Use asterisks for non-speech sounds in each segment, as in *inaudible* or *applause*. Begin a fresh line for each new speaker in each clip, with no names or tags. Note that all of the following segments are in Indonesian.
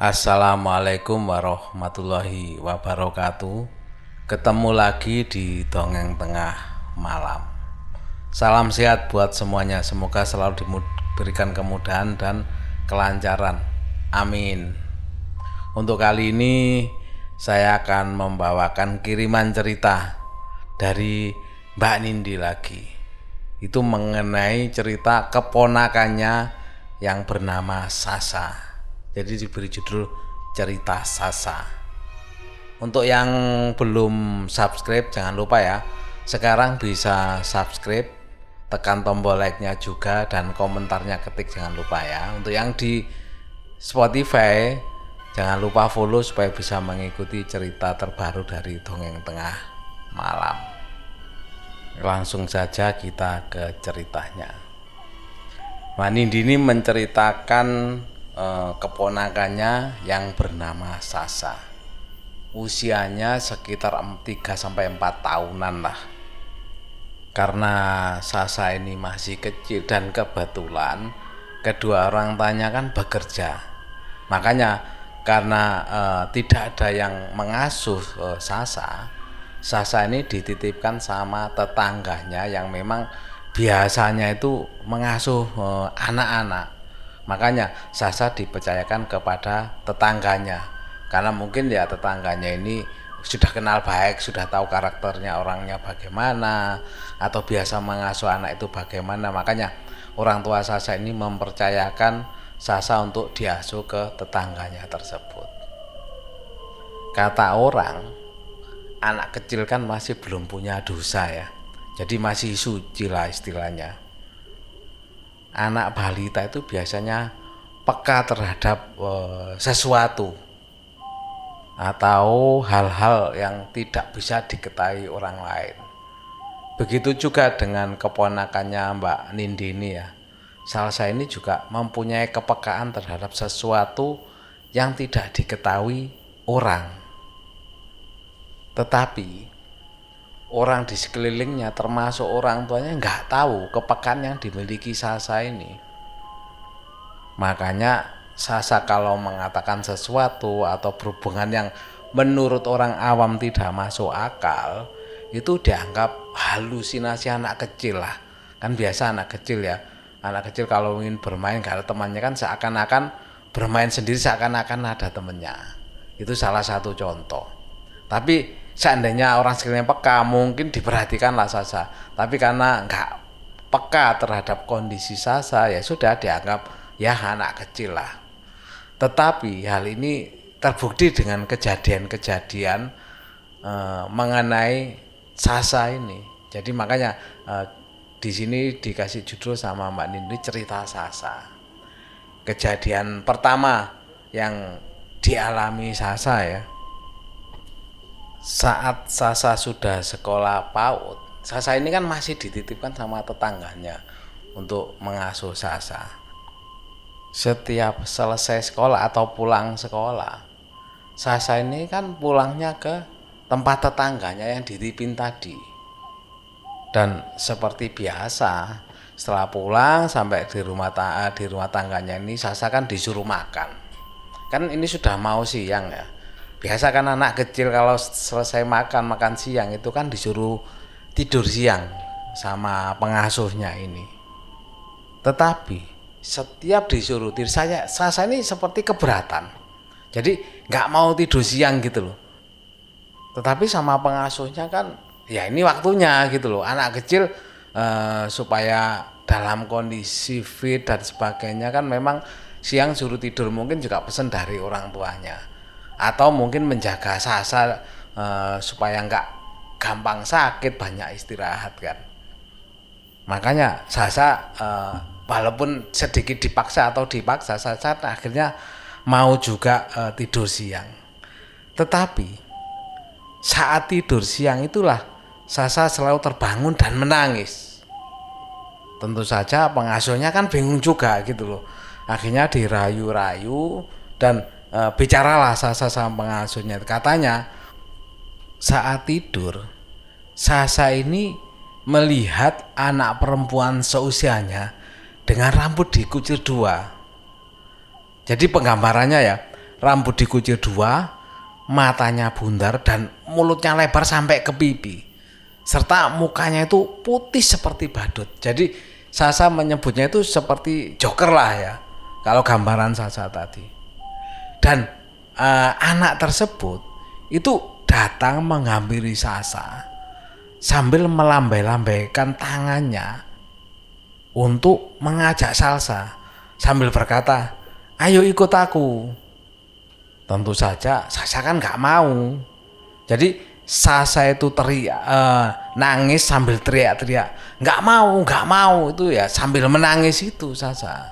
Assalamualaikum warahmatullahi wabarakatuh. Ketemu lagi di Dongeng Tengah Malam. Salam sehat buat semuanya. Semoga selalu diberikan kemudahan dan kelancaran. Amin. Untuk kali ini saya akan membawakan kiriman cerita dari Mbak Nindi lagi. Itu mengenai cerita keponakannya yang bernama Sasa. Jadi diberi judul cerita Sasa. Untuk yang belum subscribe jangan lupa ya. Sekarang bisa subscribe, tekan tombol like-nya juga dan komentarnya ketik jangan lupa ya. Untuk yang di Spotify jangan lupa follow supaya bisa mengikuti cerita terbaru dari Dongeng Tengah Malam. Langsung saja kita ke ceritanya. Manindi ini menceritakan eh, keponakannya yang bernama Sasa. Usianya sekitar 3 sampai 4 tahunan lah. Karena Sasa ini masih kecil dan kebetulan kedua orang tanya kan bekerja. Makanya karena eh, tidak ada yang mengasuh eh, Sasa, Sasa ini dititipkan sama tetangganya yang memang biasanya itu mengasuh eh, anak-anak Makanya Sasa dipercayakan kepada tetangganya. Karena mungkin ya tetangganya ini sudah kenal baik, sudah tahu karakternya orangnya bagaimana, atau biasa mengasuh anak itu bagaimana. Makanya orang tua Sasa ini mempercayakan Sasa untuk diasuh ke tetangganya tersebut. Kata orang, anak kecil kan masih belum punya dosa ya. Jadi masih suci lah istilahnya anak balita itu biasanya peka terhadap uh, sesuatu atau hal-hal yang tidak bisa diketahui orang lain. Begitu juga dengan keponakannya Mbak Nindi ini ya. Salsa ini juga mempunyai kepekaan terhadap sesuatu yang tidak diketahui orang. Tetapi orang di sekelilingnya termasuk orang tuanya nggak tahu kepekan yang dimiliki Sasa ini. Makanya Sasa kalau mengatakan sesuatu atau berhubungan yang menurut orang awam tidak masuk akal, itu dianggap halusinasi anak kecil lah. Kan biasa anak kecil ya. Anak kecil kalau ingin bermain ada temannya kan seakan-akan bermain sendiri seakan-akan ada temennya. Itu salah satu contoh. Tapi seandainya orang sekelilingnya peka mungkin diperhatikanlah Sasa. Tapi karena nggak peka terhadap kondisi Sasa ya sudah dianggap ya anak kecil lah. Tetapi hal ini terbukti dengan kejadian-kejadian uh, mengenai Sasa ini. Jadi makanya uh, di sini dikasih judul sama Mbak Nindi cerita Sasa. Kejadian pertama yang dialami Sasa ya saat Sasa sudah sekolah PAUD, Sasa ini kan masih dititipkan sama tetangganya untuk mengasuh Sasa. Setiap selesai sekolah atau pulang sekolah, Sasa ini kan pulangnya ke tempat tetangganya yang dititipin tadi. Dan seperti biasa, setelah pulang sampai di rumah ta di rumah tangganya ini Sasa kan disuruh makan. Kan ini sudah mau siang ya biasa kan anak kecil kalau selesai makan makan siang itu kan disuruh tidur siang sama pengasuhnya ini. Tetapi setiap disuruh tidur saya saya ini seperti keberatan. Jadi nggak mau tidur siang gitu loh. Tetapi sama pengasuhnya kan ya ini waktunya gitu loh. Anak kecil eh, supaya dalam kondisi fit dan sebagainya kan memang siang suruh tidur mungkin juga pesan dari orang tuanya atau mungkin menjaga sasa uh, supaya nggak gampang sakit banyak istirahat kan? Makanya sasa uh, walaupun sedikit dipaksa atau dipaksa sasa akhirnya mau juga uh, tidur siang. Tetapi saat tidur siang itulah Sasa selalu terbangun dan menangis. Tentu saja pengasuhnya kan bingung juga gitu loh. Akhirnya dirayu-rayu dan e, bicaralah Sasa sama pengasuhnya katanya saat tidur Sasa ini melihat anak perempuan seusianya dengan rambut dikucil dua jadi penggambarannya ya rambut dikucir dua, matanya bundar dan mulutnya lebar sampai ke pipi. Serta mukanya itu putih seperti badut. Jadi Sasa menyebutnya itu seperti Joker lah ya. Kalau gambaran Sasa tadi. Dan uh, anak tersebut itu datang menghampiri Sasa sambil melambai-lambaikan tangannya untuk mengajak Salsa sambil berkata, "Ayo ikut aku." Tentu saja Sasa kan nggak mau. Jadi Sasa itu teriak, uh, nangis sambil teriak-teriak, nggak mau, nggak mau itu ya sambil menangis itu Sasa.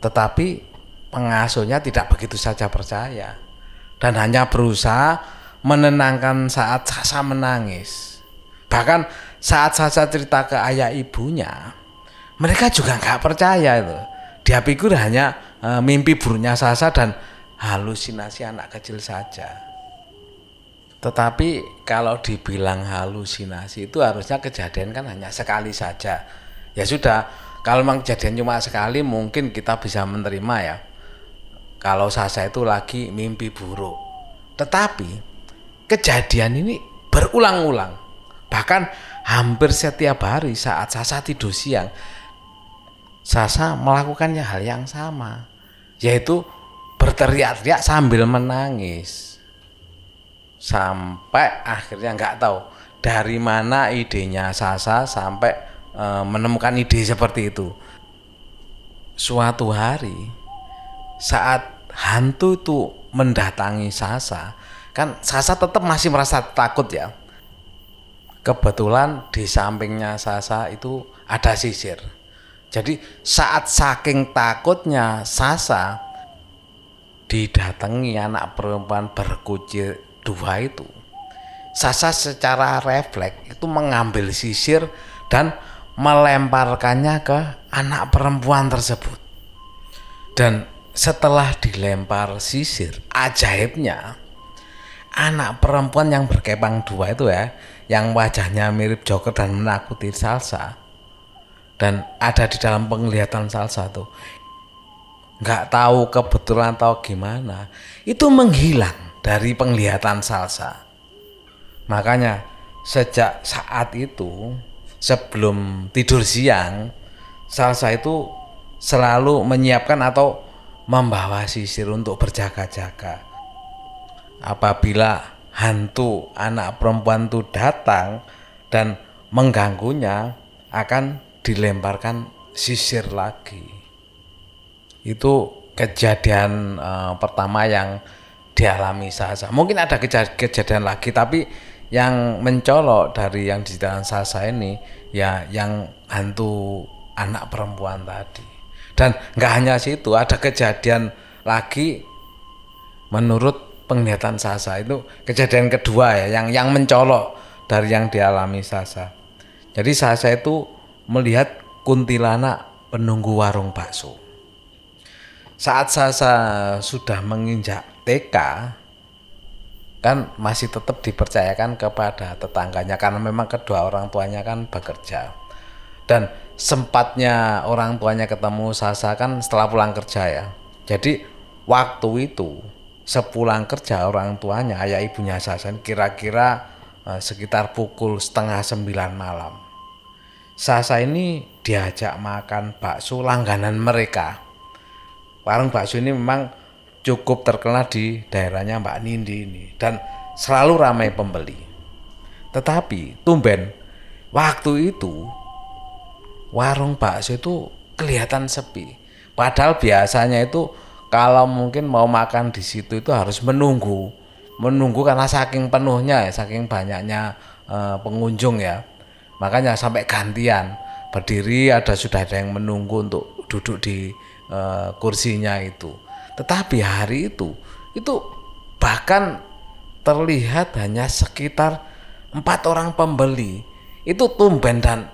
Tetapi pengasuhnya tidak begitu saja percaya dan hanya berusaha menenangkan saat Sasa menangis. Bahkan saat Sasa cerita ke ayah ibunya, mereka juga nggak percaya itu. Dia pikir hanya e, mimpi buruknya Sasa dan halusinasi anak kecil saja. Tetapi kalau dibilang halusinasi itu harusnya kejadian kan hanya sekali saja. Ya sudah, kalau memang kejadian cuma sekali mungkin kita bisa menerima ya. Kalau Sasa itu lagi mimpi buruk. Tetapi kejadian ini berulang-ulang. Bahkan hampir setiap hari saat Sasa tidur siang Sasa melakukannya hal yang sama, yaitu berteriak-teriak sambil menangis. Sampai akhirnya nggak tahu dari mana idenya Sasa sampai e, menemukan ide seperti itu. Suatu hari saat hantu itu mendatangi Sasa, kan Sasa tetap masih merasa takut ya. Kebetulan di sampingnya Sasa itu ada sisir jadi saat saking takutnya Sasa didatangi anak perempuan berkucir dua itu. Sasa secara refleks itu mengambil sisir dan melemparkannya ke anak perempuan tersebut. Dan setelah dilempar sisir, ajaibnya anak perempuan yang berkepang dua itu ya, yang wajahnya mirip Joker dan menakuti Salsa, dan ada di dalam penglihatan salah satu nggak tahu kebetulan atau gimana itu menghilang dari penglihatan salsa. Makanya sejak saat itu sebelum tidur siang salsa itu selalu menyiapkan atau membawa sisir untuk berjaga-jaga apabila hantu anak perempuan itu datang dan mengganggunya akan dilemparkan sisir lagi. Itu kejadian uh, pertama yang dialami Sasa. Mungkin ada kejadian lagi tapi yang mencolok dari yang di dalam Sasa ini ya yang hantu anak perempuan tadi. Dan nggak hanya situ, ada kejadian lagi menurut penglihatan Sasa itu kejadian kedua ya yang yang mencolok dari yang dialami Sasa. Jadi Sasa itu melihat kuntilanak penunggu warung bakso. Saat Sasa sudah menginjak TK, kan masih tetap dipercayakan kepada tetangganya karena memang kedua orang tuanya kan bekerja. Dan sempatnya orang tuanya ketemu Sasa kan setelah pulang kerja ya. Jadi waktu itu sepulang kerja orang tuanya ayah ibunya Sasa kira-kira eh, sekitar pukul setengah sembilan malam Sasa ini diajak makan bakso langganan mereka. Warung bakso ini memang cukup terkenal di daerahnya Mbak Nindi ini dan selalu ramai pembeli. Tetapi tumben waktu itu warung bakso itu kelihatan sepi. Padahal biasanya itu kalau mungkin mau makan di situ itu harus menunggu, menunggu karena saking penuhnya ya, saking banyaknya e, pengunjung ya. Makanya sampai gantian. Berdiri ada sudah ada yang menunggu untuk duduk di uh, kursinya itu. Tetapi hari itu itu bahkan terlihat hanya sekitar empat orang pembeli. Itu tumben dan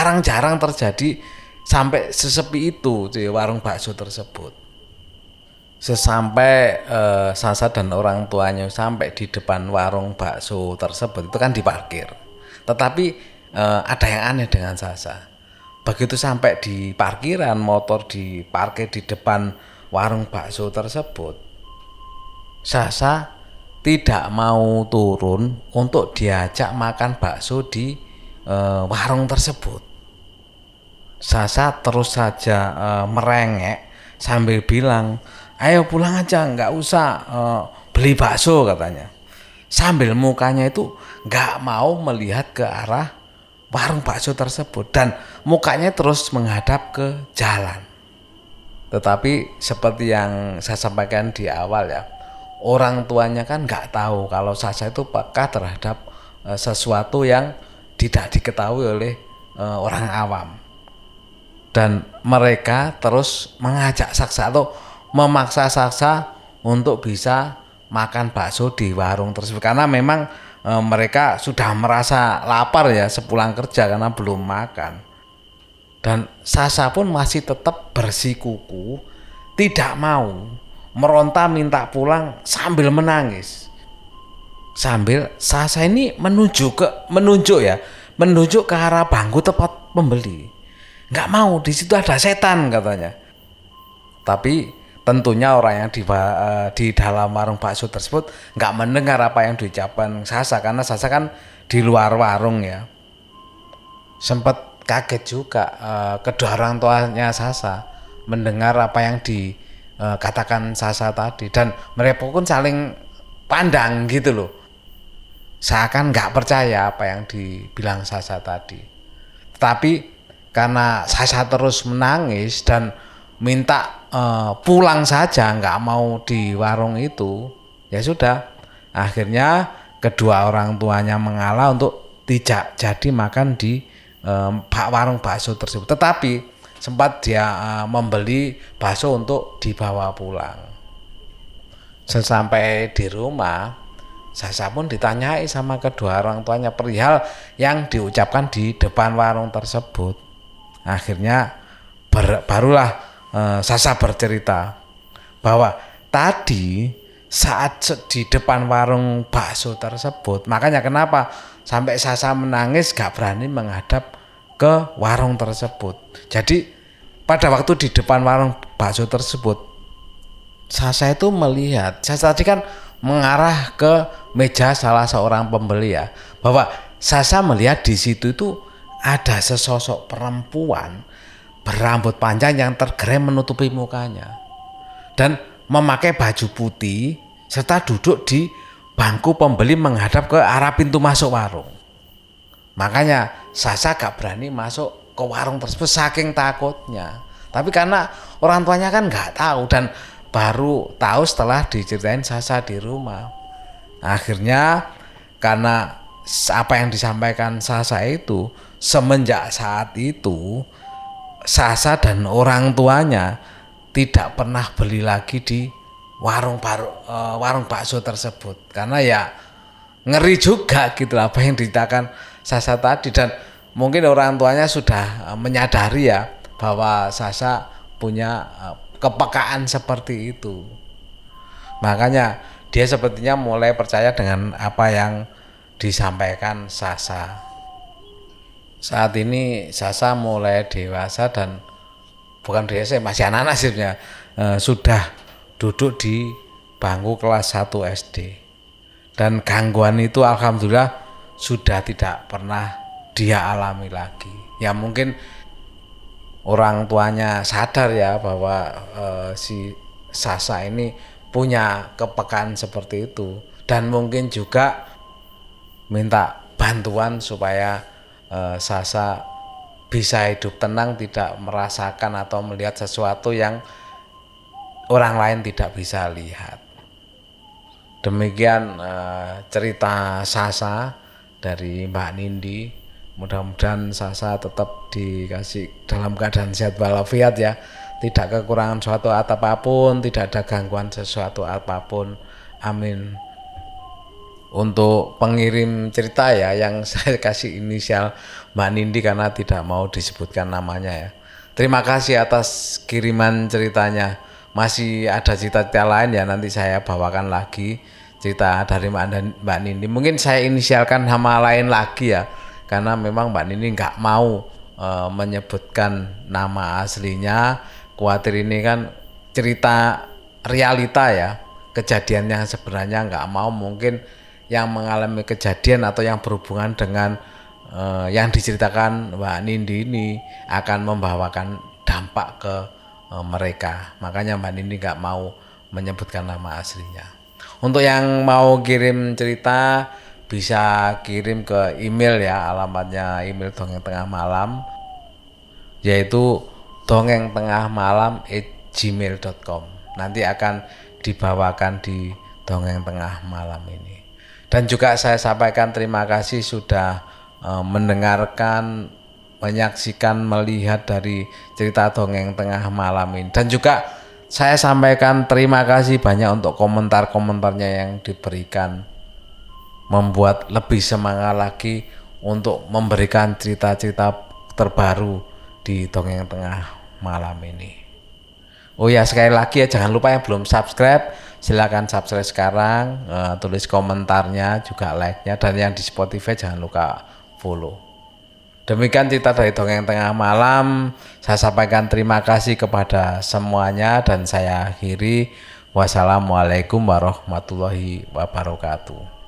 jarang-jarang terjadi sampai sesepi itu di warung bakso tersebut sesampai uh, Sasa dan orang tuanya sampai di depan warung bakso tersebut itu kan diparkir tetapi uh, ada yang aneh dengan Sasa. Begitu sampai di parkiran motor di parkir di depan warung bakso tersebut, Sasa tidak mau turun untuk diajak makan bakso di e, warung tersebut. Sasa terus saja e, merengek sambil bilang, ayo pulang aja, nggak usah e, beli bakso katanya. Sambil mukanya itu nggak mau melihat ke arah warung bakso tersebut dan mukanya terus menghadap ke jalan. Tetapi seperti yang saya sampaikan di awal ya, orang tuanya kan nggak tahu kalau Sasa itu peka terhadap uh, sesuatu yang tidak diketahui oleh uh, orang awam. Dan mereka terus mengajak Saksa atau memaksa Saksa untuk bisa makan bakso di warung tersebut karena memang e, mereka sudah merasa lapar ya sepulang kerja karena belum makan. Dan Sasa pun masih tetap bersikuku, tidak mau meronta minta pulang sambil menangis. Sambil Sasa ini menunjuk ke menunjuk ya, menunjuk ke arah bangku tempat pembeli. Nggak mau, di situ ada setan katanya. Tapi tentunya orang yang di, uh, di dalam warung bakso tersebut nggak mendengar apa yang diucapkan Sasa karena Sasa kan di luar warung ya. Sempat kaget juga uh, kedua orang tuanya Sasa mendengar apa yang dikatakan uh, Sasa tadi. Dan mereka pun saling pandang gitu loh. Seakan nggak percaya apa yang dibilang Sasa tadi. Tapi karena Sasa terus menangis dan minta uh, pulang saja nggak mau di warung itu ya sudah. Akhirnya kedua orang tuanya mengalah untuk tidak jadi makan di uh, warung bakso tersebut. Tetapi sempat dia uh, membeli bakso untuk dibawa pulang. Sesampai di rumah saya pun ditanyai sama kedua orang tuanya perihal yang diucapkan di depan warung tersebut akhirnya ber, barulah uh, Sasa bercerita bahwa tadi saat di depan warung bakso tersebut makanya kenapa sampai Sasa menangis gak berani menghadap ke warung tersebut. Jadi pada waktu di depan warung bakso tersebut Sasa itu melihat Sasa tadi kan mengarah ke meja salah seorang pembeli ya bahwa Sasa melihat di situ itu ada sesosok perempuan berambut panjang yang tergerem menutupi mukanya dan memakai baju putih serta duduk di bangku pembeli menghadap ke arah pintu masuk warung. Makanya Sasa gak berani masuk ke warung tersebut saking takutnya. Tapi karena orang tuanya kan nggak tahu dan baru tahu setelah diceritain Sasa di rumah. Akhirnya karena apa yang disampaikan Sasa itu semenjak saat itu Sasa dan orang tuanya tidak pernah beli lagi di warung baru uh, warung bakso tersebut. Karena ya ngeri juga gitu apa yang diceritakan Sasa tadi. Dan mungkin orang tuanya sudah uh, menyadari ya bahwa Sasa punya uh, kepekaan seperti itu. Makanya dia sepertinya mulai percaya dengan apa yang disampaikan Sasa saat ini Sasa mulai dewasa dan bukan dewasa masih anak-anak sebenarnya. E, sudah duduk di bangku kelas 1 SD dan gangguan itu alhamdulillah sudah tidak pernah dia alami lagi. Ya mungkin orang tuanya sadar ya bahwa e, si Sasa ini punya kepekaan seperti itu. Dan mungkin juga minta bantuan supaya uh, Sasa bisa hidup tenang tidak merasakan atau melihat sesuatu yang orang lain tidak bisa lihat. Demikian uh, cerita Sasa dari Mbak Nindi. Mudah-mudahan Sasa tetap dikasih dalam keadaan sehat walafiat ya. Tidak kekurangan suatu apa pun, tidak ada gangguan sesuatu apa pun. Amin untuk pengirim cerita ya yang *laughs* saya kasih inisial Mbak Nindi karena tidak mau disebutkan namanya ya. Terima kasih atas kiriman ceritanya. Masih ada cerita-cerita lain ya nanti saya bawakan lagi cerita dari Mbak Nindi. Mungkin saya inisialkan nama lain lagi ya karena memang Mbak Nindi nggak mau e, menyebutkan nama aslinya. Kuatir ini kan cerita realita ya kejadian yang sebenarnya nggak mau mungkin yang mengalami kejadian atau yang berhubungan dengan uh, yang diceritakan Mbak Nindi ini akan membawakan dampak ke uh, mereka. Makanya Mbak Nindi nggak mau menyebutkan nama aslinya. Untuk yang mau kirim cerita bisa kirim ke email ya alamatnya email dongeng tengah malam yaitu dongeng tengah malam gmail.com nanti akan dibawakan di dongeng tengah malam ini dan juga saya sampaikan terima kasih sudah uh, mendengarkan menyaksikan melihat dari cerita dongeng tengah malam ini dan juga saya sampaikan terima kasih banyak untuk komentar-komentarnya yang diberikan membuat lebih semangat lagi untuk memberikan cerita-cerita terbaru di dongeng tengah malam ini. Oh ya sekali lagi ya jangan lupa yang belum subscribe silahkan subscribe sekarang uh, tulis komentarnya juga like-nya dan yang di Spotify jangan lupa follow. Demikian cerita dari dongeng tengah malam. Saya sampaikan terima kasih kepada semuanya dan saya akhiri wassalamualaikum warahmatullahi wabarakatuh.